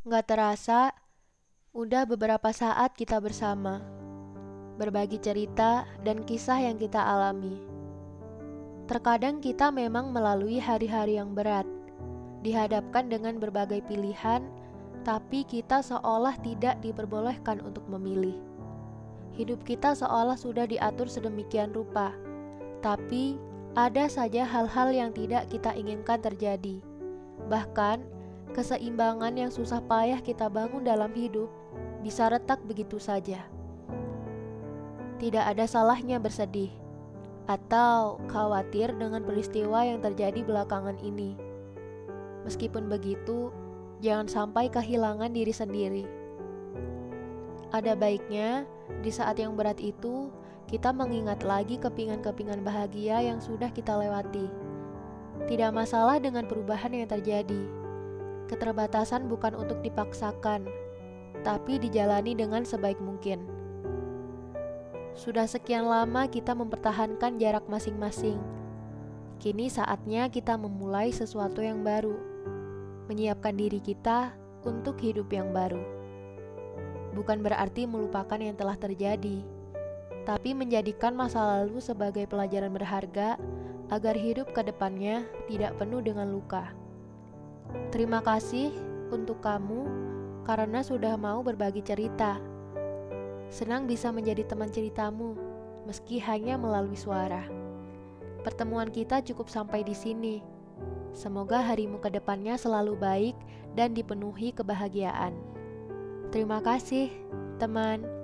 Nggak terasa, udah beberapa saat kita bersama, berbagi cerita dan kisah yang kita alami. Terkadang kita memang melalui hari-hari yang berat, dihadapkan dengan berbagai pilihan, tapi kita seolah tidak diperbolehkan untuk memilih. Hidup kita seolah sudah diatur sedemikian rupa, tapi ada saja hal-hal yang tidak kita inginkan terjadi. Bahkan, keseimbangan yang susah payah kita bangun dalam hidup bisa retak begitu saja. Tidak ada salahnya bersedih atau khawatir dengan peristiwa yang terjadi belakangan ini. Meskipun begitu, jangan sampai kehilangan diri sendiri. Ada baiknya di saat yang berat itu kita mengingat lagi kepingan-kepingan bahagia yang sudah kita lewati. Tidak masalah dengan perubahan yang terjadi. Keterbatasan bukan untuk dipaksakan, tapi dijalani dengan sebaik mungkin. Sudah sekian lama kita mempertahankan jarak masing-masing. Kini saatnya kita memulai sesuatu yang baru, menyiapkan diri kita untuk hidup yang baru. Bukan berarti melupakan yang telah terjadi tapi menjadikan masa lalu sebagai pelajaran berharga agar hidup ke depannya tidak penuh dengan luka. Terima kasih untuk kamu karena sudah mau berbagi cerita. Senang bisa menjadi teman ceritamu, meski hanya melalui suara. Pertemuan kita cukup sampai di sini. Semoga harimu ke depannya selalu baik dan dipenuhi kebahagiaan. Terima kasih, teman.